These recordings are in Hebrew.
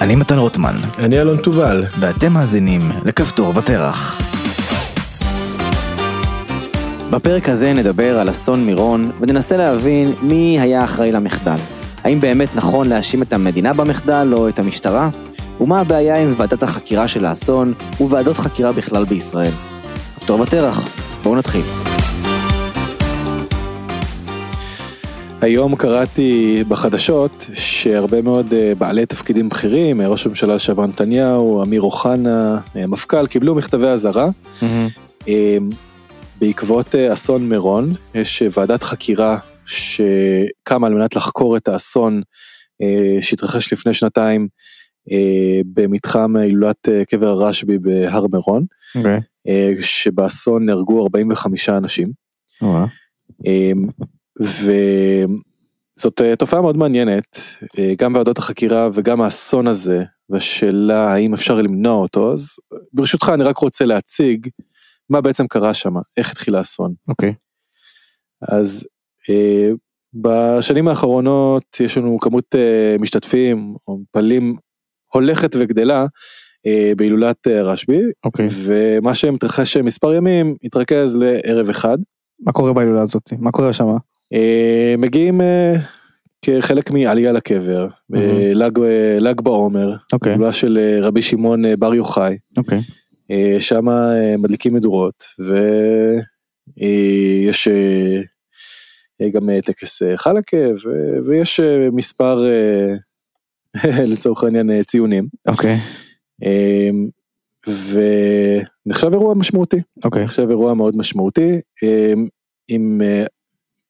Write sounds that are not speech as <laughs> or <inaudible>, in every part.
אני מתן רוטמן, אני אלון תובל. ואתם מאזינים לכפתור ותרח. בפרק הזה נדבר על אסון מירון, וננסה להבין מי היה אחראי למחדל. האם באמת נכון להאשים את המדינה במחדל או את המשטרה? ומה הבעיה עם ועדת החקירה של האסון וועדות חקירה בכלל בישראל? כפתור ותרח, בואו נתחיל. היום קראתי בחדשות שהרבה מאוד אה, בעלי תפקידים בכירים, אה, ראש הממשלה לשעבר נתניהו, אמיר אוחנה, אה, המפכ"ל, קיבלו מכתבי אזהרה. בעקבות אסון מירון, יש ועדת חקירה שקמה על מנת לחקור את האסון שהתרחש לפני שנתיים במתחם הילולת קבר הרשב"י בהר מירון, okay. אוקיי. שבאסון נהרגו 45 אנשים. Okay. וזאת אה, תופעה מאוד מעניינת, אה, גם ועדות החקירה וגם האסון הזה, והשאלה האם אפשר למנוע אותו, אז ברשותך אני רק רוצה להציג מה בעצם קרה שם, איך התחיל האסון. אוקיי. Okay. אז אה, בשנים האחרונות יש לנו כמות אה, משתתפים או מפעלים הולכת וגדלה אה, בהילולת אה, רשב"י, אוקיי. Okay. ומה שמתרחש מספר ימים התרכז לערב אחד. מה קורה בהילולה הזאת? מה קורה שם? אה, מגיעים אה, כחלק מעלייה לקבר, לג, לג בעומר, אוקיי. גאולה של רבי שמעון בר יוחאי. אוקיי. שם מדליקים מדורות ויש גם טקס חלקה ויש מספר לצורך העניין ציונים. אוקיי. ונחשב אירוע משמעותי. אוקיי. נחשב אירוע מאוד משמעותי. עם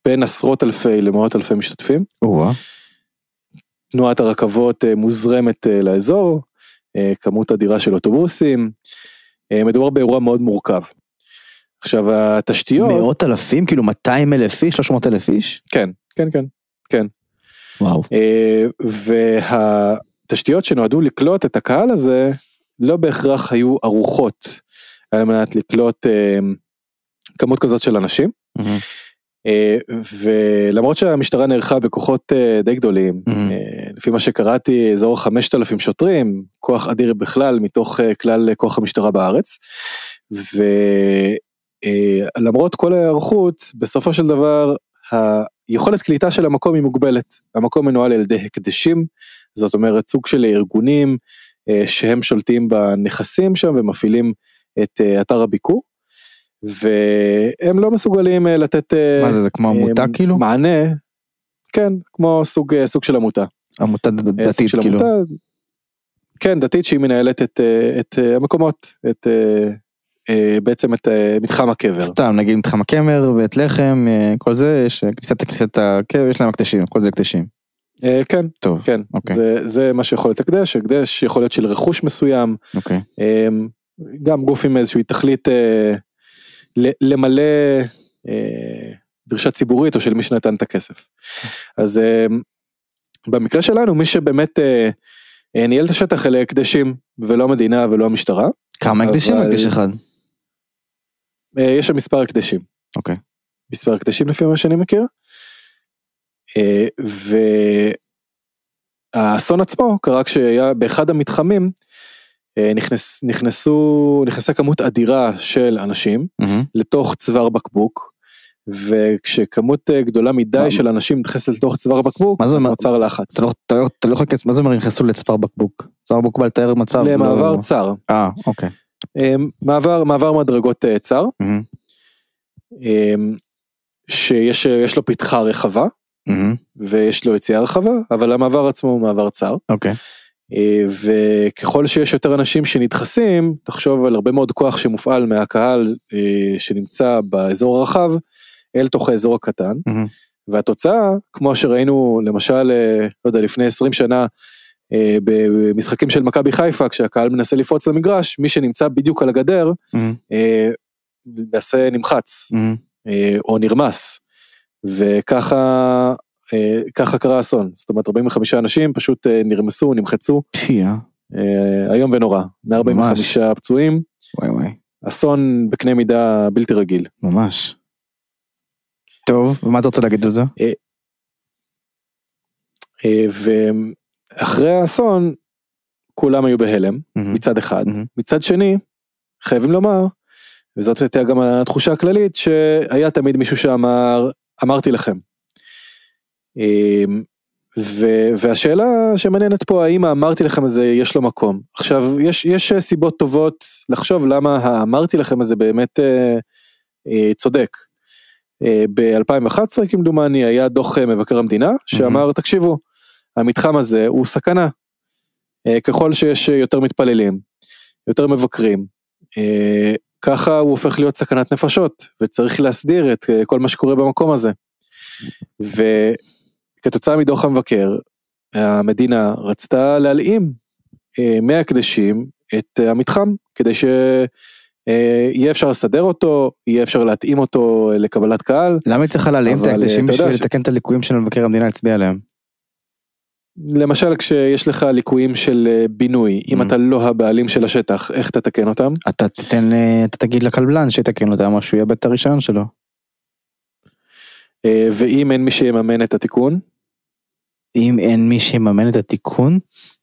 בין עשרות אלפי למאות אלפי משתתפים. תנועת הרכבות אה, מוזרמת אה, לאזור, אה, כמות אדירה של אוטובוסים, מדובר באירוע מאוד מורכב. עכשיו התשתיות... מאות אלפים? כאילו 200 אלף איש? 300 אלף איש? כן, כן, כן, כן. וואו. והתשתיות שנועדו לקלוט את הקהל הזה, לא בהכרח היו ערוכות על מנת לקלוט כמות כזאת של אנשים. Mm-hmm. אה, ולמרות שהמשטרה נערכה בכוחות אה, די גדולים, mm-hmm. לפי מה שקראתי אזור 5,000 שוטרים, כוח אדיר בכלל מתוך כלל כוח המשטרה בארץ. ולמרות כל ההיערכות, בסופו של דבר היכולת קליטה של המקום היא מוגבלת. המקום מנוהל על ידי הקדשים, זאת אומרת סוג של ארגונים שהם שולטים בנכסים שם ומפעילים את אתר הביקור. והם לא מסוגלים אה, לתת אה, מה זה זה כמו עמותה כאילו מענה כן כמו סוג אה, סוג של עמותה עמותה דתית כאילו עמותה, כן דתית שהיא מנהלת את, את המקומות את בעצם את מתחם הקבר סתם נגיד מתחם הקמר ואת לחם כל זה יש כניסת כניסת הקבר יש להם הקדשים כל זה הקדשים. כן טוב כן אוקיי. זה זה מה שיכול להיות הקדש הקדש יכול להיות של רכוש מסוים אוקיי. גם גוף עם איזושהי תכלית. למלא אה, דרישה ציבורית או של מי שנתן את הכסף. אז אה, במקרה שלנו מי שבאמת אה, ניהל את השטח אלה הקדשים ולא המדינה ולא המשטרה. כמה הקדשים? אבל... הקדש אחד. אה, יש שם מספר הקדשים. אוקיי. מספר הקדשים לפי מה שאני מכיר. אה, והאסון עצמו קרה כשהיה באחד המתחמים נכנס, נכנסו, נכנסה כמות אדירה של אנשים mm-hmm. לתוך צוואר בקבוק, וכשכמות אה, גדולה מדי מה, של אנשים נכנסת לתוך צוואר בקבוק, אז נוצר לחץ. אתה לא, אתה, לא, אתה לא יכול להיכנס, מה זה אומר נכנסו לצוואר בקבוק? צוואר בקבוק בא לתאר מצב. למעבר לא... צר. אה, אוקיי. אה, מעבר, מעבר מדרגות צר, mm-hmm. שיש לו פתחה רחבה, mm-hmm. ויש לו יציאה רחבה, אבל המעבר עצמו הוא מעבר צר. אוקיי. אה, וככל שיש יותר אנשים שנדחסים, תחשוב על הרבה מאוד כוח שמופעל מהקהל אה, שנמצא באזור הרחב אל תוך האזור הקטן. Mm-hmm. והתוצאה, כמו שראינו למשל, אה, לא יודע, לפני 20 שנה, במשחקים של מכבי חיפה, כשהקהל מנסה לפרוץ למגרש, מי שנמצא בדיוק על הגדר, mm-hmm. למעשה נמחץ, mm-hmm. או נרמס. וככה אה, ככה קרה אסון, זאת אומרת 45 אנשים פשוט אה, נרמסו, נמחצו. אה, איום ונורא, 145 פצועים. וואי וואי. אסון בקנה מידה בלתי רגיל. ממש. טוב, ומה אתה רוצה להגיד על זה? ואחרי האסון, כולם היו בהלם. מצד אחד. מצד שני, חייבים לומר, וזאת הייתה גם התחושה הכללית, שהיה תמיד מישהו שאמר, אמרתי לכם. אמ, ו- והשאלה שמעניינת פה, האם האמרתי לכם הזה יש לו מקום. עכשיו, יש, יש סיבות טובות לחשוב למה האמרתי לכם הזה באמת אה, אה, צודק. אה, ב-2011 כמדומני היה דוח אה, מבקר המדינה שאמר תקשיבו המתחם הזה הוא סכנה. אה, ככל שיש יותר מתפללים, יותר מבקרים, אה, ככה הוא הופך להיות סכנת נפשות וצריך להסדיר את אה, כל מה שקורה במקום הזה. וכתוצאה מדוח המבקר המדינה רצתה להלאים אה, מההקדשים את אה, המתחם כדי שיהיה אפשר לסדר אותו, יהיה אפשר להתאים אותו לקבלת קהל. למה היא צריכה להעלים את ההקדשים בשביל ש- לתקן את הליקויים של מבקר המדינה הצביע עליהם? למשל כשיש לך ליקויים של אה, בינוי, אם Mm. אתה לא הבעלים של השטח, איך תתקן אותם? אתה תיתן, אה, אתה תגיד לקבלן שיתקן אותם או שהוא יאבד את הרישיון שלו. אה, ואם אין מי שיממן את התיקון, אם אין מי שיממן את התיקון,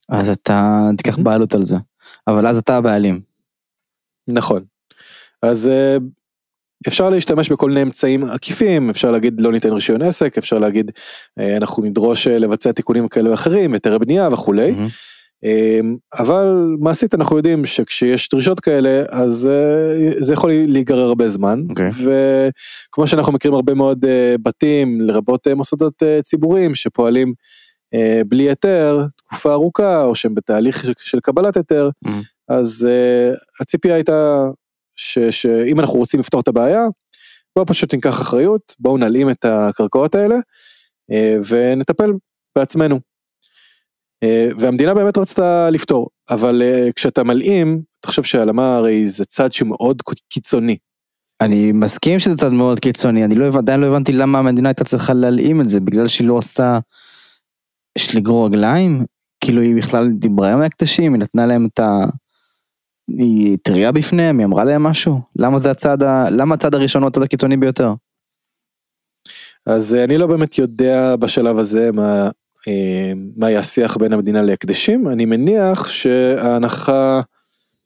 אז אתה תיקח. בעלות על זה. אבל אז אתה הבעלים. נכון. אז אה, אפשר להשתמש בכל מיני אמצעים עקיפים, אפשר להגיד לא ניתן רישיון עסק, אפשר להגיד אה, אנחנו נדרוש לבצע תיקונים כאלה ואחרים, היתרי בנייה וכולי. מהמם. אמ, אבל מעשית אנחנו יודעים שכשיש דרישות כאלה אז אה, זה יכול להיגרר הרבה זמן אוקיי. וכמו שאנחנו מכירים הרבה מאוד אה, בתים לרבות אה, מוסדות ציבוריים שפועלים בלי היתר תקופה ארוכה או שהם בתהליך של- קבלת היתר Mhm. אז הציפייה הייתה ש- שאם אנחנו רוצים לפתור את הבעיה בואו פשוט ניקח אחריות בואו נלאים את הקרקעות האלה ונטפל בעצמנו. אה, והמדינה באמת רצתה לפתור, אבל אה, כשאתה מלאים, תחשוב שהעלמה הרי זה צד שהוא מאוד קיצוני. אני מסכים שזה צד מאוד קיצוני, אני לא, עדיין לא הבנתי למה המדינה הייתה צריכה להלאים את זה, בגלל שהיא לא עושה, יש לגרור רגליים, כאילו היא בכלל דיברה עם ההקדשים, היא נתנה להם את ה... היא התריעה בפניהם, היא אמרה להם משהו? למה זה הצד ה... למה הצד הראשון הוא הצד הקיצוני ביותר? אז אה, אני לא באמת יודע בשלב הזה מה, מה היה השיח בין המדינה להקדשים, אני מניח שההנחה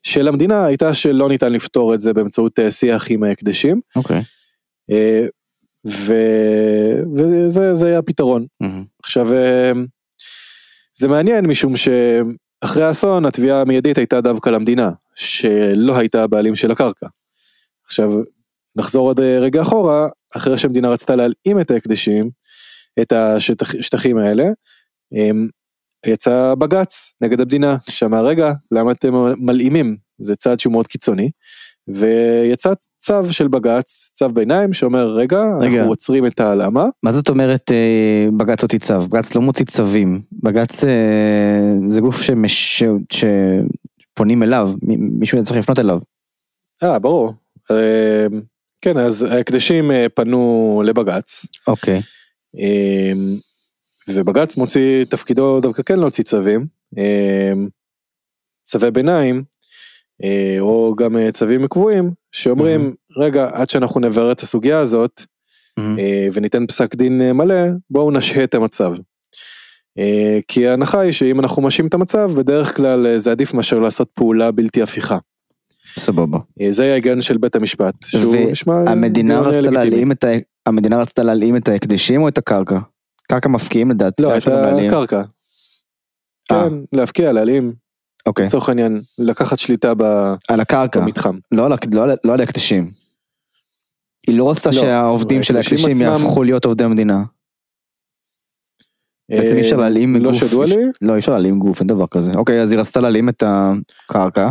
של המדינה הייתה שלא ניתן לפתור את זה באמצעות אה, שיח עם ההקדשים, אוקיי. אה, ו... וזה זה היה הפתרון. עכשיו אה, זה מעניין משום שאחרי האסון התביעה המיידית הייתה דווקא למדינה שלא הייתה הבעלים של הקרקע. עכשיו נחזור עוד אה, רגע אחורה אחרי שהמדינה רצתה להלאים את ההקדשים את השטחים האלה הם, יצא בג"ץ נגד המדינה שאמר רגע למה אתם מלאימים זה צעד שהוא מאוד קיצוני ויצא צו של בג"ץ צו ביניים שאומר רגע, רגע. אנחנו עוצרים את ההלאמה מה זאת אומרת אה, בג"ץ הוציא צו? בג"ץ לא מוציא צווים. בג"ץ אה, זה גוף שמש... שפונים אליו, מישהו צריך לפנות אליו. אה ברור. אה, כן אז ההקדשים פנו לבג"ץ אוקיי. אה, ובג"ץ מוציא תפקידו דווקא כן להוציא צווים אה, צווי ביניים אה, או גם אה, צווים קבועים שאומרים רגע עד שאנחנו נברר את הסוגיה הזאת. אה, וניתן פסק דין מלא בואו נשהה את המצב. כי ההנחה היא שאם אנחנו משהים את המצב בדרך כלל זה עדיף מאשר לעשות פעולה בלתי הפיכה. סבבה. זה היה ההיגיון של בית המשפט. שהוא נשמע המדינה דיון, אה, רצתה. להלאים את ה... המדינה רצתה להלאים את ההקדשים או את הקרקע? קרקע מפקיעים לדעתי. לא, את. הקרקע. אה. כן, להפקיע, להלאים, אוקיי. לצורך העניין, לקחת שליטה ב- על הקרקע. במתחם. לא לא ה- לא על ההקדשים. היא לא רצתה לא, שהעובדים של ההקדשים עצמם- יהפכו להיות עובדי המדינה. בעצם אי אפשר אה, להלאים לא גוף. שידוע לי, לא, אי אפשר להלאים גוף, אין דבר כזה. אוקיי, אז היא רצתה להלאים את הקרקע.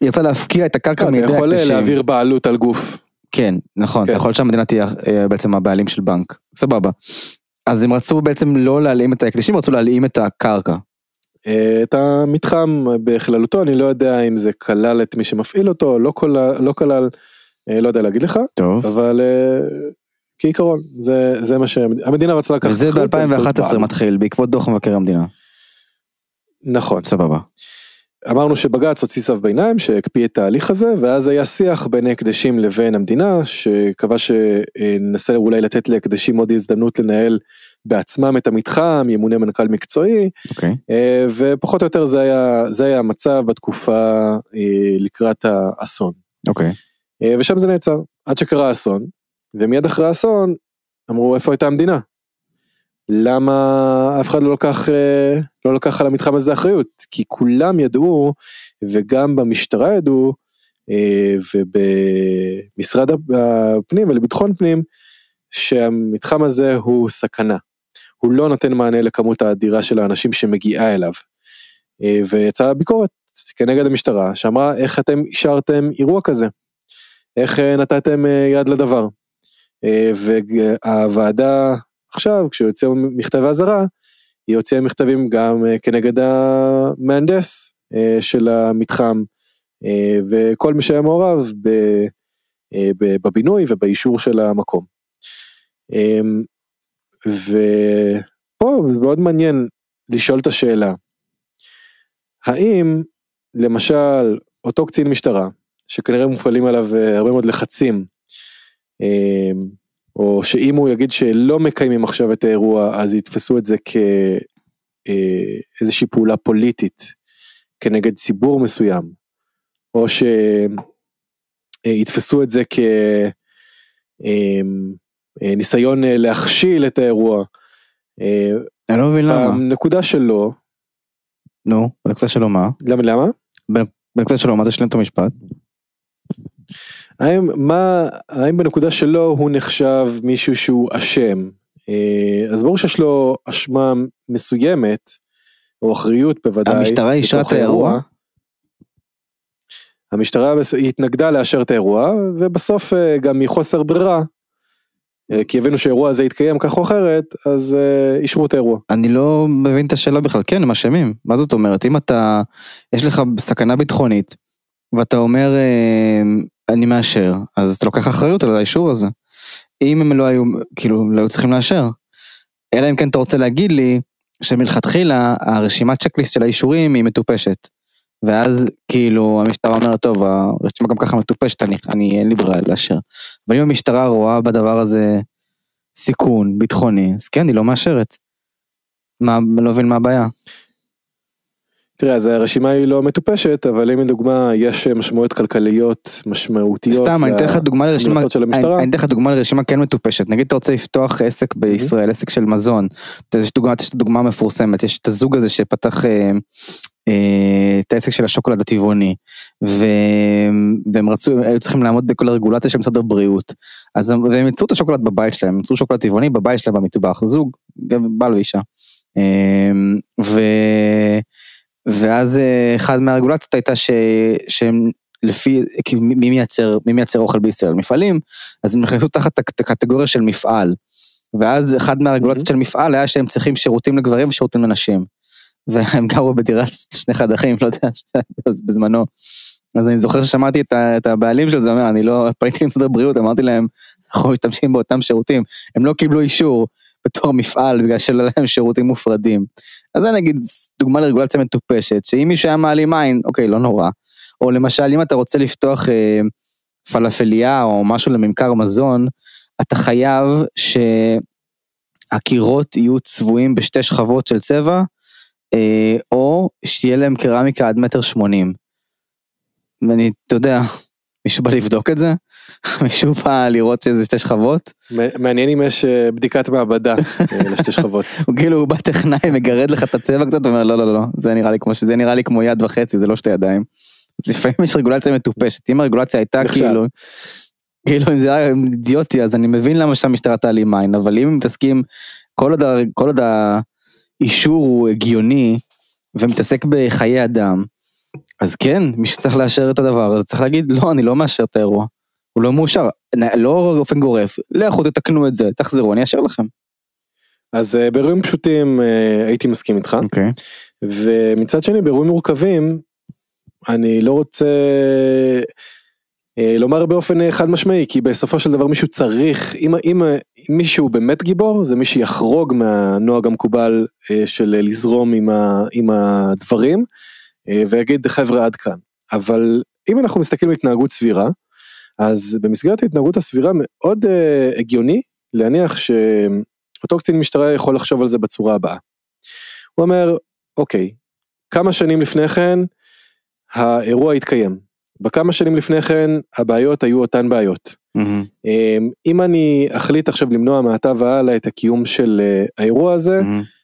היא רצתה להפקיע את הקרקע אתה מידי יכול אה. להעביר בעלות על גוף. כן, נכון, כן. אתה יכול שהמדינה תהיה אה, בעצם הבעלים של בנק. סבבה. אז הם רצו בעצם לא להלאים את ההקדשים, רצו להלאים את הקרקע. אה, את המתחם בכללותו, אני לא יודע אם זה כלל את מי שמפעיל אותו, לא כלל, לא כלל, אה, לא יודע להגיד לך, טוב. אבל כעיקרון, זה זה מה שהמדינה רצתה לקחת. וזה אחריות באמצעות ב-2011 בעלות. מתחיל, בעקבות דוח מבקר המדינה. נכון. סבבה. אמרנו שבג"ץ הוציא צו ביניים שהקפיא את ההליך הזה ואז היה שיח בין ההקדשים לבין המדינה שקבע שננסה אולי לתת להקדשים עוד הזדמנות לנהל בעצמם את המתחם, ימונה מנכ"ל מקצועי, אוקיי. אה, ופחות או יותר זה היה, זה היה המצב בתקופה אה, לקראת האסון. אוקיי. אה, ושם זה נעצר, עד שקרה האסון, ומיד אחרי האסון אמרו איפה הייתה המדינה? למה אף אחד לא לקח, אה, לא לקח על המתחם הזה אחריות? כי כולם ידעו, וגם במשטרה ידעו, אה, ובמשרד הפנים ולביטחון פנים, שהמתחם הזה הוא סכנה. הוא לא נותן מענה לכמות האדירה של האנשים שמגיעה אליו. אה, ויצאה ביקורת כנגד המשטרה שאמרה איך אתם אישרתם אירוע כזה. איך נתתם יד לדבר. והוועדה עכשיו כשיוצא מכתב האזהרה היא הוציאה מכתבים גם כנגד המהנדס של המתחם וכל מי שהיה מעורב בבינוי ובאישור של המקום. ופה זה מאוד מעניין לשאול את השאלה, האם למשל אותו קצין משטרה שכנראה מופעלים עליו הרבה מאוד לחצים או שאם הוא יגיד שלא מקיימים עכשיו את האירוע אז יתפסו את זה כאיזושהי פעולה פוליטית כנגד ציבור מסוים, או שיתפסו את זה כניסיון להכשיל את האירוע. אני לא מבין למה. בנקודה שלו. נו, בנקודה שלו מה? למה? למה? בנקודה שלו מה תשלים את המשפט? האם, מה, האם בנקודה שלו הוא נחשב מישהו שהוא אשם? אה, אז ברור שיש לו אשמה מסוימת, או אחריות בוודאי. המשטרה אישרה את האירוע? המשטרה התנגדה לאשר את האירוע, ובסוף אה, גם מחוסר ברירה, אה, כי הבינו שהאירוע הזה יתקיים כך או אחרת, אז אישרו את האירוע. אני לא מבין את השאלה בכלל, כן, הם אשמים. מה זאת אומרת? אם אתה, יש לך סכנה ביטחונית, ואתה אומר, אני מאשר, אז אתה לוקח אחריות על האישור הזה. אם הם לא היו, כאילו, לא היו צריכים לאשר. אלא אם כן אתה רוצה להגיד לי, שמלכתחילה הרשימת צ'קליסט של האישורים היא מטופשת. ואז כאילו המשטרה אומרת, טוב, הרשימה גם ככה מטופשת, אני, אני אין לי ברירה לאשר. אבל אם המשטרה רואה בדבר הזה סיכון ביטחוני, אז כן, היא לא מאשרת. מה, לא מבין מה הבעיה. תראה, אז הרשימה היא לא מטופשת, אבל אם לדוגמה יש משמעויות כלכליות משמעותיות. סתם, אני אתן לך דוגמה לרשימה, אני אתן לך דוגמה לרשימה כן מטופשת. נגיד אתה רוצה לפתוח עסק בישראל, עסק של מזון. יש דוגמה, יש דוגמה מפורסמת, יש את הזוג הזה שפתח אה, אה, את העסק של השוקולד הטבעוני. והם רצו, היו צריכים לעמוד בכל הרגולציה של משרד הבריאות. אז הם ייצרו את השוקולד בבית שלהם, הם ייצרו שוקולד טבעוני בבית שלהם במטבח, זוג, בעל ואישה. אה, ו... ואז אה, אחד מהרגולציות הייתה ש, שהם לפי, מי מייצר, מי מייצר אוכל בישראל? מפעלים, אז הם נכנסו תחת הקטגוריה של מפעל. ואז אחד מהרגולציות mm-hmm. של מפעל היה שהם צריכים שירותים לגברים ושירותים לנשים. <laughs> והם גרו בדירת שני חדרים, לא יודע, <laughs> בזמנו. אז אני זוכר ששמעתי את, את הבעלים של זה, אומר, אני לא, פניתי למשרד הבריאות, אמרתי להם, אנחנו משתמשים באותם שירותים. הם לא קיבלו אישור בתור מפעל בגלל שלא להם שירותים מופרדים. אז זה נגיד דוגמה לרגולציה מטופשת, שאם מישהו היה מעלים עין, אוקיי, לא נורא. או למשל, אם אתה רוצה לפתוח אה, פלאפליה או משהו לממכר מזון, אתה חייב שהקירות יהיו צבועים בשתי שכבות של צבע, אה, או שיהיה להם קרמיקה עד מטר שמונים. ואני, אתה יודע, מישהו בא לבדוק את זה? <laughs> מישהו בא לראות איזה שתי שכבות? מעניין אם יש אה, בדיקת מעבדה אה, לשתי שכבות. <laughs> הוא כאילו הוא בא טכנאי מגרד לך את הצבע קצת ואומר לא לא לא זה נראה לי כמו שזה נראה לי כמו יד וחצי זה לא שתי ידיים. לפעמים יש רגולציה מטופשת אם הרגולציה הייתה כאילו. כאילו אם זה היה אידיוטי אז אני מבין למה שהמשטרה תעלים עין אבל אם מתעסקים כל עוד, כל עוד האישור הוא הגיוני ומתעסק בחיי אדם אז כן מי שצריך לאשר את הדבר הזה צריך להגיד לא אני לא מאשר את האירוע. הוא לא מאושר, לא באופן גורף, לכו תתקנו את זה, תחזרו, אני אאשר לכם. אז אה, באירועים פשוטים אה, הייתי מסכים איתך, okay. אוקיי. ומצד שני באירועים מורכבים, אני לא רוצה אה, לומר באופן חד משמעי, כי בסופו של דבר מישהו צריך, אם, אם, אם מישהו באמת גיבור, זה מי שיחרוג מהנוהג המקובל של לזרום עם, ה, עם הדברים, ויגיד חבר'ה עד כאן. אבל אם אנחנו מסתכלים על התנהגות סבירה, אז במסגרת ההתנהגות הסבירה מאוד uh, הגיוני להניח אותו קצין משטרה יכול לחשוב על זה בצורה הבאה. הוא אומר, אוקיי, כמה שנים לפני כן האירוע התקיים. בכמה שנים לפני כן הבעיות היו אותן בעיות. Mm-hmm. אם אני אחליט עכשיו למנוע מעתה והלאה את הקיום של אה, האירוע הזה, Mm-hmm.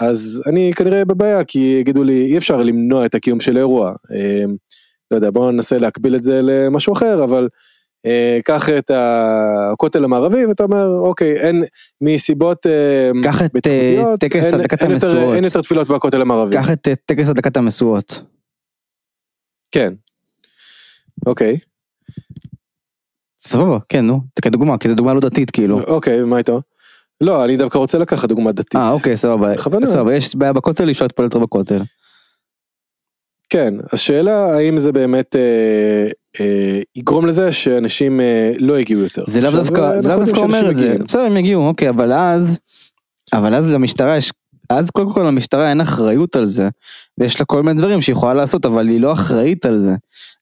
אז אני כנראה בבעיה כי יגידו לי אי אפשר למנוע את הקיום של האירוע. לא יודע בואו ננסה להקביל את זה למשהו אחר אבל אה, קח את הכותל המערבי ואתה אומר אוקיי אין מסיבות אה, קח את, אה, טקס אין- הדלקת אין יותר-. אין יותר תפילות בכותל המערבי. קח את אה, טקס הדלקת המשואות. כן. אוקיי. סבבה, כן, נו, זה כדוגמה, כי זו דוגמה לא דתית, כאילו. אוקיי מה איתו? לא אני דווקא רוצה לקחת דוגמה דתית. אה, אוקיי, סבבה. בכוונה. סבבה, יש בעיה בכותל, אי אפשר להתפלל יותר בכותל. כן, השאלה האם זה באמת אה, אה, יגרום לזה שאנשים אה, לא יגיעו יותר. זה לאו דווקא, אה, זה לאו אנחנו דווקא אומר את זה. בסדר, הם יגיעו, אוקיי, אבל אז, אבל אז למשטרה יש, אז קודם כל למשטרה אין אחריות על זה, ויש לה כל מיני דברים שהיא יכולה לעשות, אבל היא לא אחראית על זה.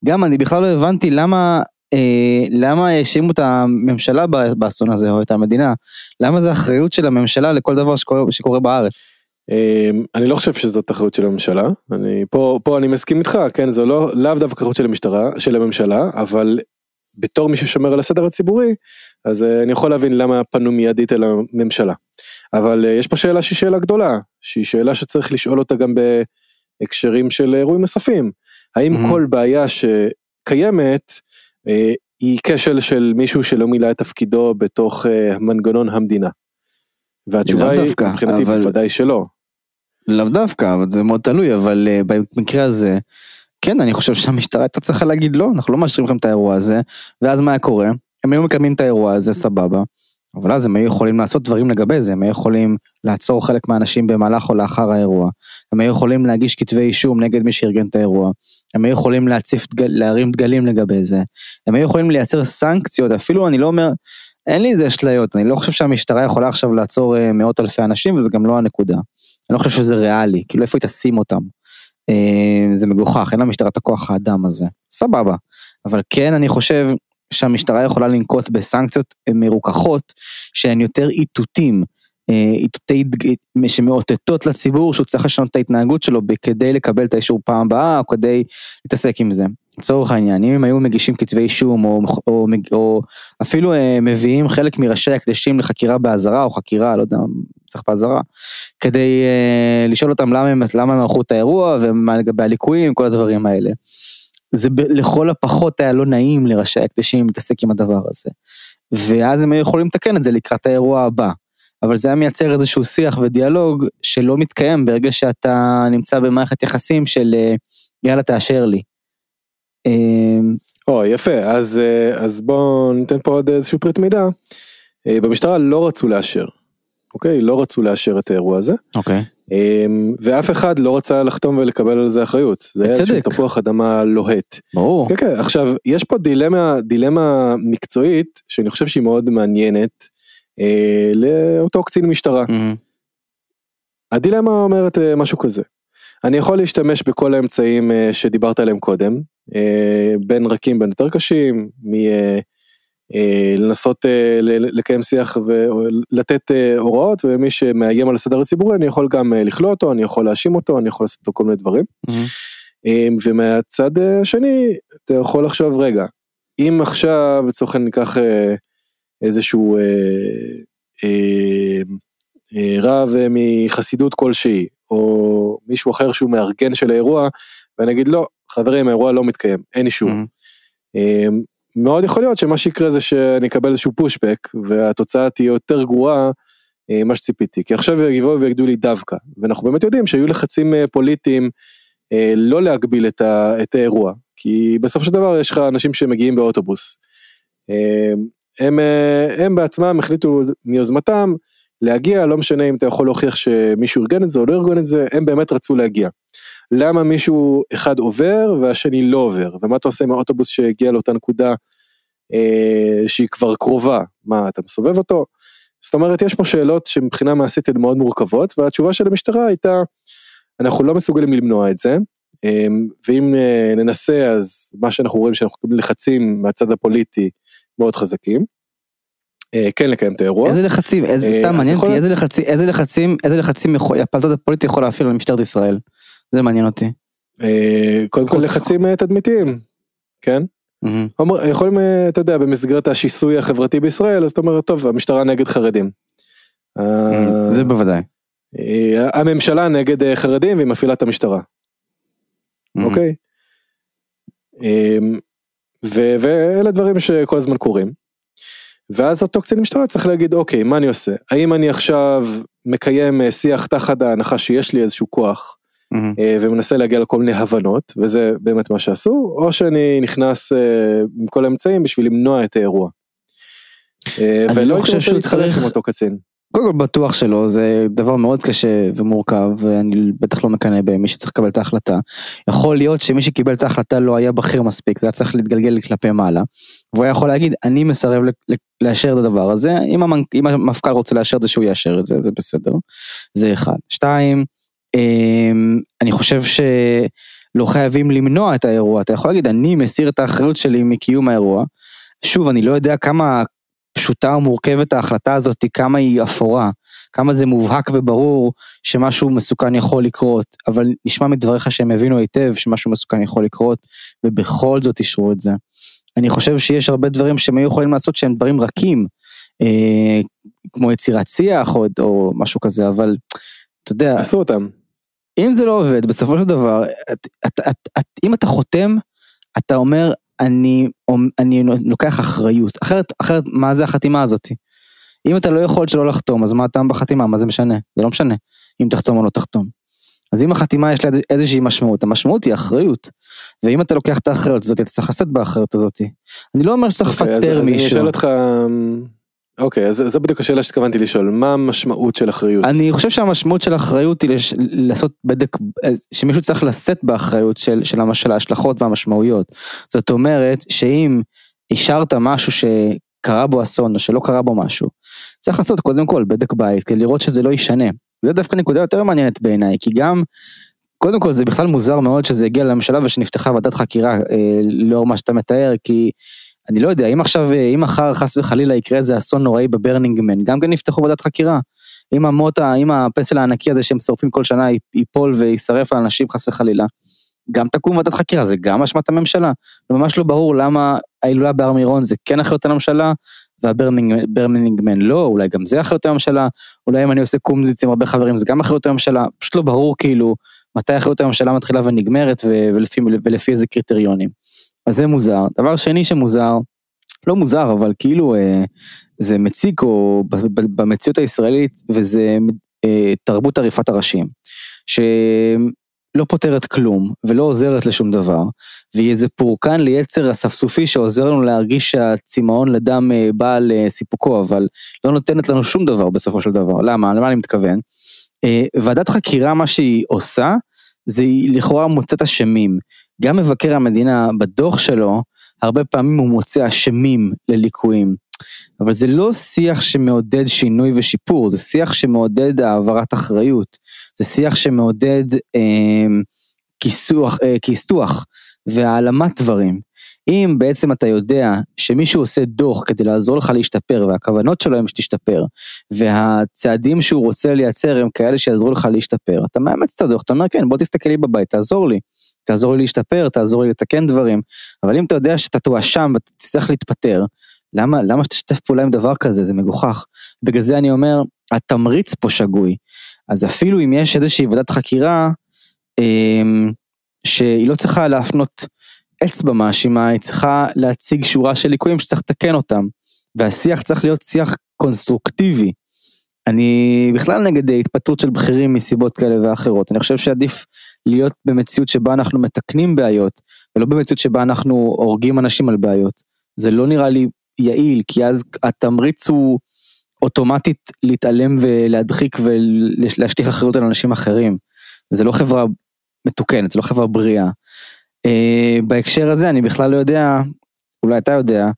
גם אני בכלל לא הבנתי למה, אה, למה האשימו את הממשלה באסון הזה, או את המדינה. למה זה אחריות של הממשלה לכל דבר שקורה, שקורה בארץ. אה, אני לא חושב שזאת אחריות של הממשלה, אני פה, פה אני מסכים איתך, כן, זו לא, לאו דווקא אחריות של המשטרה, של הממשלה, אבל בתור מי ששומר על הסדר הציבורי, אז אה, אני יכול להבין למה פנו מיידית אל הממשלה. אבל אה, יש פה שאלה שהיא שאלה גדולה, שהיא שאלה שצריך לשאול אותה גם בהקשרים של אירועים נוספים. האם Mhm. כל בעיה שקיימת אה, היא כשל של מישהו שלא מילא את תפקידו בתוך מנגנון המדינה? והתשובה היא, דווקא, מבחינתי אבל- בוודאי שלא. לאו דווקא, אבל זה מאוד תלוי, אבל uh, במקרה הזה, כן, אני חושב שהמשטרה הייתה צריכה להגיד לא, אנחנו לא מאשרים לכם את האירוע הזה, ואז מה היה קורה? הם היו מקדמים את האירוע הזה, סבבה, אבל אז הם היו יכולים לעשות דברים לגבי זה, הם היו יכולים לעצור חלק מהאנשים במהלך או לאחר האירוע, הם היו יכולים להגיש כתבי אישום נגד מי שארגן את האירוע, הם היו יכולים להציף, להרים דגלים לגבי זה, הם היו יכולים לייצר סנקציות, אפילו אני לא אומר, אין לי איזה אשליות, אני לא חושב שהמשטרה יכולה עכשיו לעצור אה, מאות אלפי אנשים, וזה גם לא הנקודה. אני לא חושב שזה ריאלי, כאילו איפה היא תשים אותם. אה, זה מגוחך, אין למשטרה את הכוח האדם הזה, סבבה. אבל כן אני חושב שהמשטרה יכולה לנקוט בסנקציות מרוככות שהן יותר איתותים, אה, איתותי שמאותתות לציבור שהוא צריך לשנות את ההתנהגות שלו כדי לקבל את האישור פעם הבאה או כדי להתעסק עם זה. לצורך העניין, אם הם היו מגישים כתבי אישום או, או, או, אפילו אה, מביאים חלק מראשי הקדשים לחקירה באזהרה או חקירה, לא יודע, צריך באזהרה, כדי אה, לשאול אותם למה הם, למה הם ערכו את האירוע ומה לגבי הליקויים, כל הדברים האלה. זה ב, לכל הפחות היה לא נעים לראשי הקדשים להתעסק עם הדבר הזה. ואז הם היו יכולים לתקן את זה לקראת האירוע הבא. אבל זה היה מייצר איזשהו שיח ודיאלוג שלא מתקיים ברגע שאתה נמצא במערכת יחסים של אה, יאללה תאשר לי. אה, או יפה אז אה, אז בוא ניתן פה עוד איזשהו פריט מידע. אה, במשטרה לא רצו לאשר. אוקיי לא רצו לאשר את האירוע הזה אוקיי. אה, ואף אחד לא רצה לחתום ולקבל על זה אחריות זה היה איזשהו. תפוח אדמה לוהט. ברור. כן כן עכשיו יש פה דילמה דילמה מקצועית שאני חושב שהיא מאוד מעניינת אה, לאותו קצין משטרה. הדילמה אומרת משהו כזה. אני יכול להשתמש בכל האמצעים שדיברת עליהם קודם, בין רכים בין יותר קשים, מלנסות לקיים שיח ולתת אה, הוראות, ומי שמאיים על הסדר הציבורי אני יכול גם אה, לכלוא אותו, אני יכול להאשים אותו, אני יכול לעשות אותו כל מיני דברים. Mhm. אה, ומהצד אה, השני אתה יכול לחשוב רגע, אם עכשיו לצורך העניין ניקח אה, איזשהו אה, אה, אה, רב אה, מחסידות כלשהי, או מישהו אחר שהוא מארגן של האירוע, ואני אגיד לא, חברים האירוע לא מתקיים, אין אישור. Mhm. אה, מאוד יכול להיות שמה שיקרה זה שאני אקבל איזשהו פושבק, והתוצאה תהיה יותר גרועה אה, ממה שציפיתי, כי עכשיו יבואו ויגידו לי דווקא, ואנחנו באמת יודעים שהיו לחצים אה, פוליטיים אה, לא להגביל את, ה, את האירוע, כי בסופו של דבר יש לך אנשים שמגיעים באוטובוס. אה, הם, הם בעצמם החליטו מיוזמתם להגיע, לא משנה אם אתה יכול להוכיח שמישהו ארגן את זה או לא ארגן את זה, הם באמת רצו להגיע. למה מישהו אחד עובר והשני לא עובר, ומה אתה עושה עם האוטובוס שהגיע לאותה נקודה אה, שהיא כבר קרובה, מה אתה מסובב אותו? זאת אומרת יש פה שאלות שמבחינה מעשית הן מאוד מורכבות, והתשובה של המשטרה הייתה, אנחנו לא מסוגלים למנוע את זה, אה, ואם אה, ננסה אז מה שאנחנו רואים שאנחנו מקבלים לחצים מהצד הפוליטי מאוד חזקים. אה, כן לקיים את האירוע. איזה לחצים, איזה, אה, סתם מעניין אותי, איזה לחצים, איזה לחצים, איזה לחצים הפלטות הפוליטי יכול להפעיל על משטרת ישראל. זה מעניין אותי. אה, קודם כל לחצים אה, תדמיתיים. כן? אומר- יכולים, אה, אתה יודע, במסגרת השיסוי החברתי בישראל, אז אתה אומר, טוב, המשטרה נגד חרדים. זה בוודאי. הממשלה נגד חרדים והיא מפעילה את המשטרה. אוקיי? ו- ואלה דברים שכל הזמן קורים. ואז אותו קצין משטרה צריך להגיד, אוקיי, מה אני עושה? האם אני עכשיו מקיים שיח תחת ההנחה שיש לי איזשהו כוח, אה, ומנסה להגיע לכל מיני הבנות, וזה באמת מה שעשו, או שאני נכנס אה, עם כל האמצעים בשביל למנוע את האירוע. אה, אני ולא לא הייתי חושב רוצה שהוא להתחלף עם אותו קצין. קודם כל בטוח שלא, זה דבר מאוד קשה ומורכב, ואני בטח לא מקנא במי שצריך לקבל את ההחלטה. יכול להיות שמי שקיבל את ההחלטה לא היה בכיר מספיק, זה היה צריך להתגלגל כלפי מעלה. והוא היה יכול להגיד, אני מסרב לאשר את הדבר הזה, אם, המנ... אם המפכ"ל רוצה לאשר את זה, שהוא יאשר את זה, זה בסדר. זה אחד. שתיים, אני חושב שלא חייבים למנוע את האירוע, אתה יכול להגיד, אני מסיר את האחריות שלי מקיום האירוע. שוב, אני לא יודע כמה פשוטה ומורכבת ההחלטה הזאת, כמה היא אפורה, כמה זה מובהק וברור שמשהו מסוכן יכול לקרות, אבל נשמע מדבריך שהם הבינו היטב שמשהו מסוכן יכול לקרות, ובכל זאת אישרו את זה. אני חושב שיש הרבה דברים שהם היו יכולים לעשות שהם דברים רכים, אה, כמו יצירת שיח או, או משהו כזה, אבל אתה יודע, עשו אותם. אם זה לא עובד, בסופו של דבר, את, את, את, את, אם אתה חותם, אתה אומר, אני, אני לוקח אחריות. אחרת, אחרת, מה זה החתימה הזאת? אם אתה לא יכול שלא לחתום, אז מה הטעם בחתימה? מה זה משנה? זה לא משנה אם תחתום או לא תחתום. אז אם החתימה יש לה איז- איזושהי משמעות, המשמעות היא אחריות. ואם אתה לוקח את האחריות הזאת, אתה צריך לשאת באחריות הזאת. אני לא אומר שצריך אוקיי, לפטר אז אני מישהו. אשאל אותך, אוקיי, אז זו בדיוק השאלה שהתכוונתי לשאול, מה המשמעות של אחריות? אני חושב שהמשמעות של האחריות היא לש... לעשות בדק, שמישהו צריך לשאת באחריות של, של. של ההשלכות והמשמעויות. זאת אומרת שאם אישרת משהו שקרה בו אסון או שלא קרה בו משהו, צריך לעשות קודם כל בדק בית כדי לראות שזה לא ישנה. זה דווקא נקודה יותר מעניינת בעיניי, כי גם, קודם כל זה בכלל מוזר מאוד שזה הגיע לממשלה ושנפתחה ועדת חקירה אה, לאור מה שאתה מתאר, כי אני לא יודע, אם עכשיו, אה, אם מחר חס וחלילה יקרה איזה אסון נוראי בברנינגמן, גם כן יפתחו ועדת חקירה. אם המוט, ה- אם הפסל הענקי הזה שהם שורפים כל שנה ייפול ויישרף על אנשים חס וחלילה, גם תקום ועדת חקירה, זה גם אשמת הממשלה. ממש לא ברור למה ההילולה בהר מירון זה כן אחריות הממשלה, והברנינגמן לא, אולי גם זה אחריות הממשלה, אולי אם אני עושה קומזיץ עם הרבה חברים זה גם אחריות הממשלה, פשוט לא ברור כאילו מתי אחריות הממשלה מתחילה ונגמרת ולפי, ולפי איזה קריטריונים. אז זה מוזר. דבר שני שמוזר, לא מוזר אבל כאילו אה, זה מציק או ב- ב- במציאות הישראלית וזה אה, תרבות עריפת הראשים. שלא פותרת כלום ולא עוזרת לשום דבר והיא איזה פורקן ליצר אספסופי שעוזר לנו להרגיש שהצמאון לדם אה, בא אה, סיפוקו אבל לא נותנת לנו שום דבר בסופו של דבר למה למה אני מתכוון. אה, ועדת חקירה מה שהיא עושה זה היא לכאורה מוצאת אשמים גם מבקר המדינה בדוח שלו הרבה פעמים הוא מוצא אשמים לליקויים. אבל זה לא שיח שמעודד שינוי ושיפור, זה שיח שמעודד העברת אחריות, זה שיח שמעודד אה, כיסוח, אה, כיסוח והעלמת דברים. אם בעצם אתה יודע שמישהו עושה דוח כדי לעזור לך להשתפר והכוונות שלו הם שתשתפר והצעדים שהוא רוצה לייצר הם כאלה שיעזרו לך להשתפר, אתה מאמץ את הדוח, אתה אומר כן בוא תסתכל לי בבית, תעזור לי, תעזור לי להשתפר, תעזור לי לתקן דברים, אבל אם אתה יודע שאתה תואשם ואתה תצטרך להתפטר, למה, למה שתשתף פעולה עם דבר כזה? זה מגוחך. בגלל זה אני אומר, התמריץ פה שגוי. אז אפילו אם יש איזושהי ועדת חקירה, אמ, שהיא לא צריכה להפנות אצבע מאשימה, היא צריכה להציג שורה של ליקויים שצריך לתקן אותם. והשיח צריך להיות שיח קונסטרוקטיבי. אני בכלל נגד התפטרות של בכירים מסיבות כאלה ואחרות. אני חושב שעדיף להיות במציאות שבה אנחנו מתקנים בעיות, ולא במציאות שבה אנחנו הורגים אנשים על בעיות. זה לא נראה לי יעיל, כי אז התמריץ הוא אוטומטית להתעלם ולהדחיק ולהשליך אחריות על אנשים אחרים. זה לא חברה מתוקנת, זה לא חברה בריאה. Uh, בהקשר הזה אני בכלל לא יודע, אולי אתה יודע,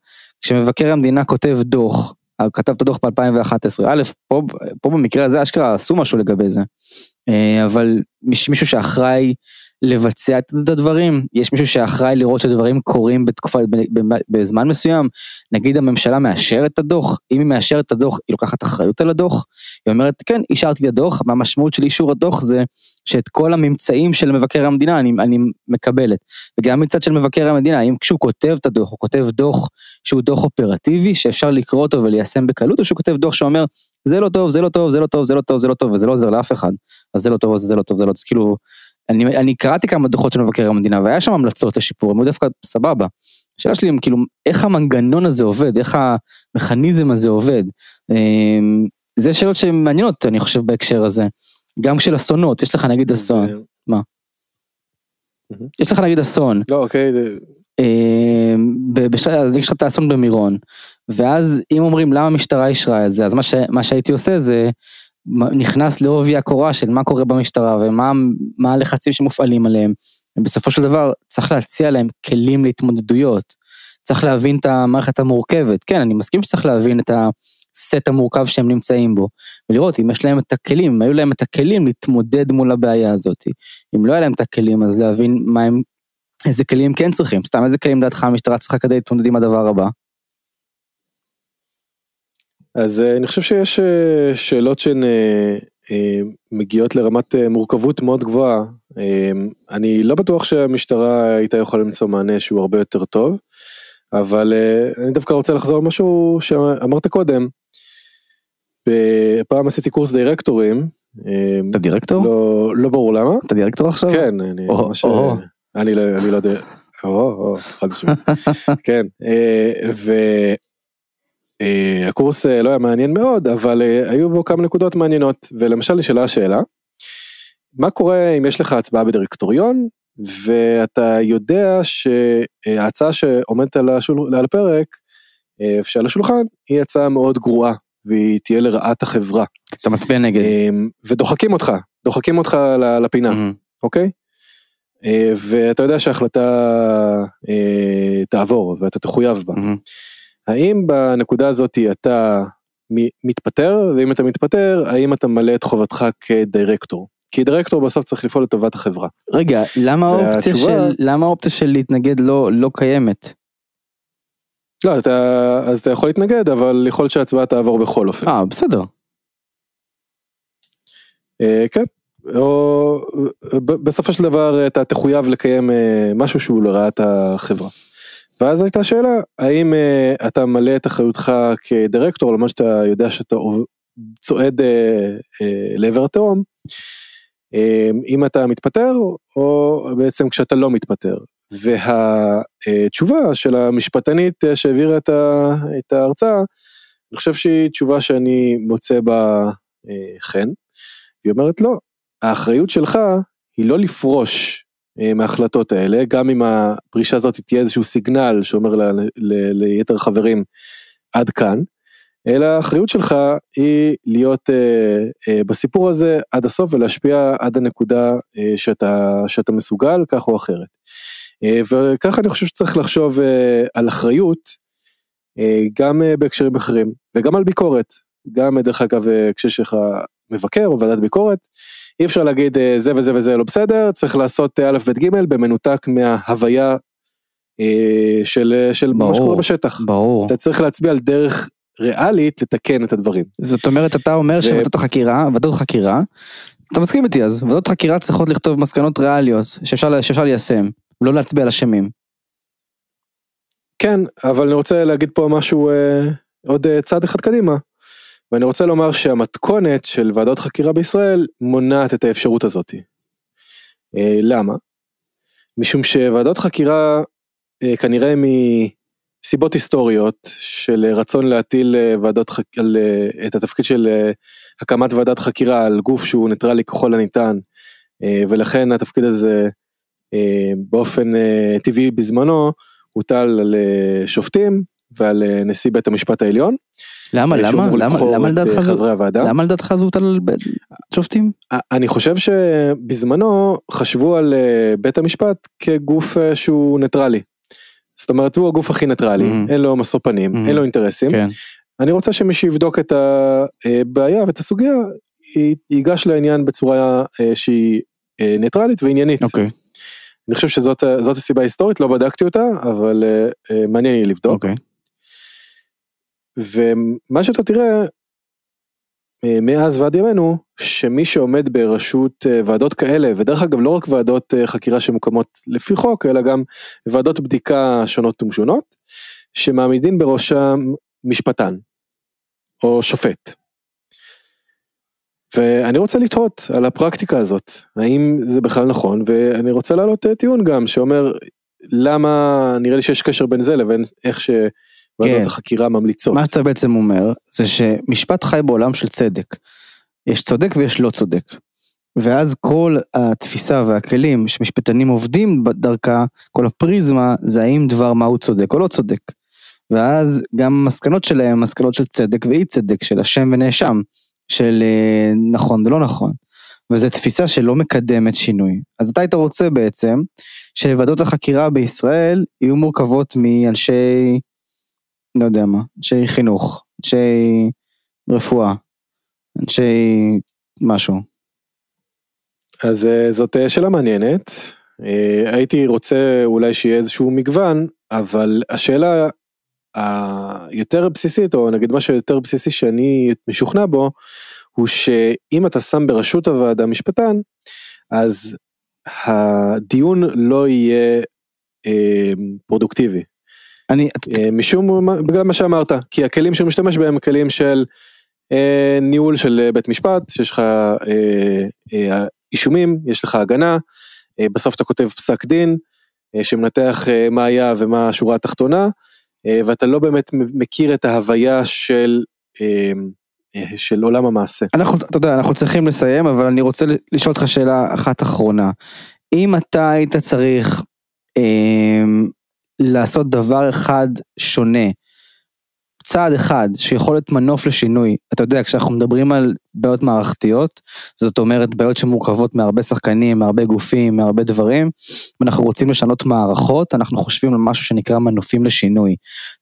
כשמבקר המדינה כותב דוח, כתב את הדוח ב-2011, א', פה, פה במקרה הזה אשכרה עשו משהו לגבי זה, uh, אבל מישהו שאחראי לבצע את הדברים, יש מישהו שאחראי לראות שדברים קורים בתקופה, בזמן מסוים, נגיד הממשלה מאשרת את הדוח, אם היא מאשרת את הדוח היא לוקחת אחריות על הדוח, היא אומרת כן אישרתי את הדוח, והמשמעות של אישור הדוח זה שאת כל הממצאים של מבקר המדינה אני, אני מקבלת, וגם מצד של מבקר המדינה, אם כשהוא כותב את הדוח, הוא כותב דוח שהוא דוח אופרטיבי שאפשר לקרוא אותו וליישם בקלות, או שהוא כותב דוח שאומר זה לא טוב, זה לא טוב, זה לא טוב, זה לא טוב, זה לא טוב, וזה לא עוזר לאף אחד, אז זה לא טוב, אז זה לא טוב, זה לא טוב, כאילו אני, אני קראתי כמה דוחות של מבקר המדינה והיה שם המלצות לשיפור, הם היו דווקא סבבה. השאלה שלי היא כאילו איך המנגנון הזה עובד, איך המכניזם הזה עובד. אמ, זה שאלות שמעניינות אני חושב בהקשר הזה. גם של אסונות, יש לך נגיד אסון, זה... מה? יש לך נגיד אסון. לא אוקיי. אמ, אז יש לך את האסון במירון, ואז אם אומרים למה המשטרה אישרה את זה, אז מה, ש, מה שהייתי עושה זה נכנס לעובי הקורה של מה קורה במשטרה ומה הלחצים שמופעלים עליהם. ובסופו של דבר צריך להציע להם כלים להתמודדויות. צריך להבין את המערכת המורכבת. כן, אני מסכים שצריך להבין את הסט המורכב שהם נמצאים בו, ולראות אם יש להם את הכלים, אם היו להם את הכלים להתמודד מול הבעיה הזאת. אם לא היה להם את הכלים, אז להבין מה הם, איזה כלים כן צריכים. סתם איזה כלים לדעתך המשטרה צריכה כדי להתמודד עם הדבר הבא. אז אה, אני חושב שיש אה, שאלות שהן אה, מגיעות לרמת מורכבות מאוד גבוהה. אני לא בטוח שהמשטרה הייתה יכולה למצוא מענה שהוא הרבה יותר טוב, אבל אני דווקא רוצה לחזור למשהו שאמרת קודם. פעם עשיתי קורס דירקטורים. אתה דירקטור? לא, לא ברור למה. אתה דירקטור עכשיו? כן, אני ממש... אני לא, אני לא יודע. או, או, חד משמעית. <laughs> כן, ו... Uh, הקורס uh, לא היה מעניין מאוד אבל uh, היו בו כמה נקודות מעניינות ולמשל נשאלה השאלה. מה קורה אם יש לך הצבעה בדירקטוריון ואתה יודע שההצעה שעומדת על, השול, על הפרק שעל השולחן היא הצעה מאוד גרועה והיא תהיה לרעת החברה. אתה מצביע נגד. ודוחקים אותך דוחקים אותך לפינה mm-hmm. אוקיי. ואתה יודע שההחלטה תעבור ואתה תחויב בה. Mm-hmm. האם בנקודה הזאת אתה מתפטר, ואם אתה מתפטר, האם אתה מלא את חובתך כדירקטור? כי דירקטור בסוף צריך לפעול לטובת החברה. רגע, למה האופציה של, למה האופציה של להתנגד לא, לא קיימת? לא, אתה, אז אתה יכול להתנגד, אבל יכול להיות שההצבעה תעבור בכל אופן. אה, בסדר. אה, כן, או בסופו של דבר אתה תחויב לקיים אה, משהו שהוא לרעת החברה. ואז הייתה שאלה, האם uh, אתה מלא את אחריותך כדירקטור, למרות שאתה יודע שאתה צועד uh, uh, לעבר התהום, uh, אם אתה מתפטר, או בעצם כשאתה לא מתפטר. והתשובה של המשפטנית שהעבירה את, את ההרצאה, אני חושב שהיא תשובה שאני מוצא בה חן. היא אומרת לא, האחריות שלך היא לא לפרוש מההחלטות האלה, גם אם הפרישה הזאת תהיה איזשהו סיגנל שאומר ל, ל, ליתר חברים עד כאן, אלא האחריות שלך היא להיות אה, אה, בסיפור הזה עד הסוף ולהשפיע עד הנקודה אה, שאתה, שאתה מסוגל כך או אחרת. אה, וככה אני חושב שצריך לחשוב אה, על אחריות אה, גם אה, בהקשרים אחרים וגם על ביקורת, גם דרך אגב אה, כשיש לך מבקר או ועדת ביקורת, אי אפשר להגיד אה, זה וזה וזה לא בסדר, צריך לעשות אה, א' ב' ג' במנותק מההוויה אה, של, של ברור, מה שקורה בשטח. ברור. אתה צריך להצביע על דרך ריאלית לתקן את הדברים. זאת אומרת אתה אומר ו... שוועדות החקירה, ועדות חקירה, אתה מסכים איתי אז, ועדות חקירה צריכות לכתוב מסקנות ריאליות שאפשר, שאפשר ליישם, לא להצביע על אשמים. כן, אבל אני רוצה להגיד פה משהו אה, עוד אה, צעד אחד קדימה. ואני רוצה לומר שהמתכונת של ועדות חקירה בישראל מונעת את האפשרות הזאת. אה, למה? משום שוועדות חקירה אה, כנראה מסיבות היסטוריות של רצון להטיל אה, ועדות חק... על, את התפקיד של הקמת ועדת חקירה על גוף שהוא ניטרלי ככל הניתן ולכן התפקיד הזה באופן טבעי בזמנו הוטל על שופטים ועל נשיא בית המשפט העליון. למה למה למה למה לדעתך זה למה לדעתך זה הוטל על שופטים? אני חושב שבזמנו חשבו על אה, בית המשפט כגוף אה, שהוא ניטרלי. זאת אומרת הוא הגוף הכי ניטרלי mm-hmm. אין לו משוא פנים mm-hmm. אין לו אינטרסים. כן. אני רוצה שמי שיבדוק את הבעיה ואת הסוגיה ייגש לעניין בצורה אה, שהיא ניטרלית ועניינית. Okay. אוקיי. אני חושב שזאת זאת הסיבה ההיסטורית, לא בדקתי אותה, אבל uh, מעניין לי לבדוק. אוקיי. ומה שאתה תראה, uh, מאז ועד ימינו, שמי שעומד בראשות uh, ועדות כאלה, ודרך אגב לא רק ועדות uh, חקירה שמוקמות לפי חוק, אלא גם ועדות בדיקה שונות ומשונות, שמעמידים בראשם משפטן, או שופט. ואני רוצה לתהות על הפרקטיקה הזאת, האם זה בכלל נכון, ואני רוצה להעלות אה, טיעון גם שאומר למה נראה לי שיש קשר בין זה לבין איך שוועדות כן. החקירה ממליצות. מה שאתה בעצם אומר, זה שמשפט חי בעולם של צדק. יש צודק ויש לא צודק. ואז כל התפיסה והכלים שמשפטנים עובדים דרכה, כל הפריזמה, זה האם דבר מה הוא צודק או לא צודק. ואז גם המסקנות שלהם, מסקנות של צדק ואי צדק, של אשם ונאשם. של אה, נכון ולא נכון. וזו תפיסה שלא מקדמת שינוי. אז אתה היית רוצה בעצם שוועדות החקירה בישראל יהיו מורכבות מאנשי, לא יודע מה, אנשי חינוך, אנשי רפואה, אנשי משהו. אז אה, זאת אה, שאלה מעניינת. הייתי רוצה אולי שיהיה איזשהו מגוון, אבל השאלה היותר בסיסית, או נגיד משהו יותר בסיסי שאני משוכנע בו, הוא שאם אתה שם בראשות הוועדה משפטן, אז הדיון לא יהיה אה, פרודוקטיבי. אני... אה, משום, בגלל מה שאמרת, כי הכלים שהוא משתמש בהם הם כלים של אה, ניהול של בית משפט, שיש לך אה, אה, אישומים, יש לך הגנה, אה, בסוף אתה כותב פסק דין, אה, שמנתח אה, מה היה ומה השורה התחתונה, אה, ואתה לא באמת מכיר את ההוויה של, אה, אה, של עולם המעשה. אנחנו, אתה יודע, אנחנו צריכים לסיים, אבל אני רוצה לשאול אותך שאלה אחת אחרונה. אם אתה היית צריך אה, לעשות דבר אחד שונה, צעד אחד שיכול להיות מנוף לשינוי, אתה יודע, כשאנחנו מדברים על בעיות מערכתיות, זאת אומרת בעיות שמורכבות מהרבה שחקנים, מהרבה גופים, מהרבה דברים, ואנחנו רוצים לשנות מערכות, אנחנו חושבים על משהו שנקרא מנופים לשינוי.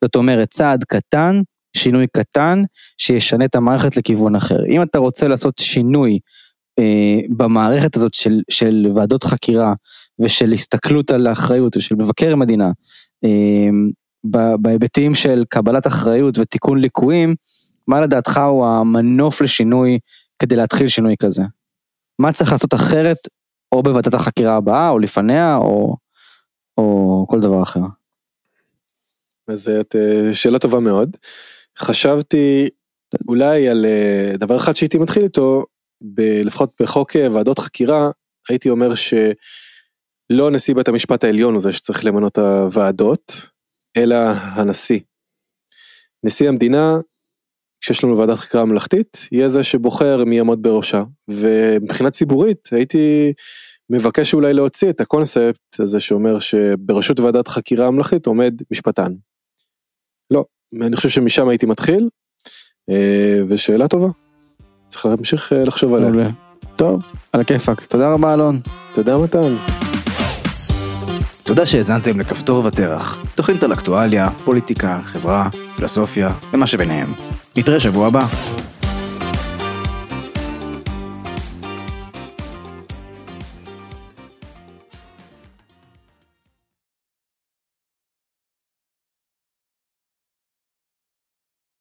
זאת אומרת, צעד קטן, שינוי קטן, שישנה את המערכת לכיוון אחר. אם אתה רוצה לעשות שינוי אה, במערכת הזאת של, של ועדות חקירה ושל הסתכלות על האחריות ושל מבקר המדינה, אה, בהיבטים של קבלת אחריות ותיקון ליקויים, מה לדעתך הוא המנוף לשינוי כדי להתחיל שינוי כזה? מה צריך לעשות אחרת, או בוועדת החקירה הבאה, או לפניה, או, או כל דבר אחר? אז זאת אה, שאלה טובה מאוד. חשבתי אולי על אה, דבר אחד שהייתי מתחיל איתו, לפחות בחוק אה, ועדות חקירה, הייתי אומר שלא נשיא בית המשפט העליון הוא זה שצריך למנות את הוועדות, אלא הנשיא. נשיא המדינה, כשיש לנו ועדת חקירה ממלכתית, יהיה זה שבוחר מי יעמוד בראשה. ומבחינה ציבורית הייתי מבקש אולי להוציא את הקונספט הזה שאומר שבראשות ועדת חקירה ממלכתית עומד משפטן. לא, אני חושב שמשם הייתי מתחיל, אה, ושאלה טובה. צריך להמשיך אה, לחשוב עליה. טוב, על הכיפאק. תודה רבה אלון. תודה מתן. תודה שהאזנתם לכפתור ותרח, תוכנית על אקטואליה, פוליטיקה, חברה, פילוסופיה ומה שביניהם. נתראה שבוע הבא.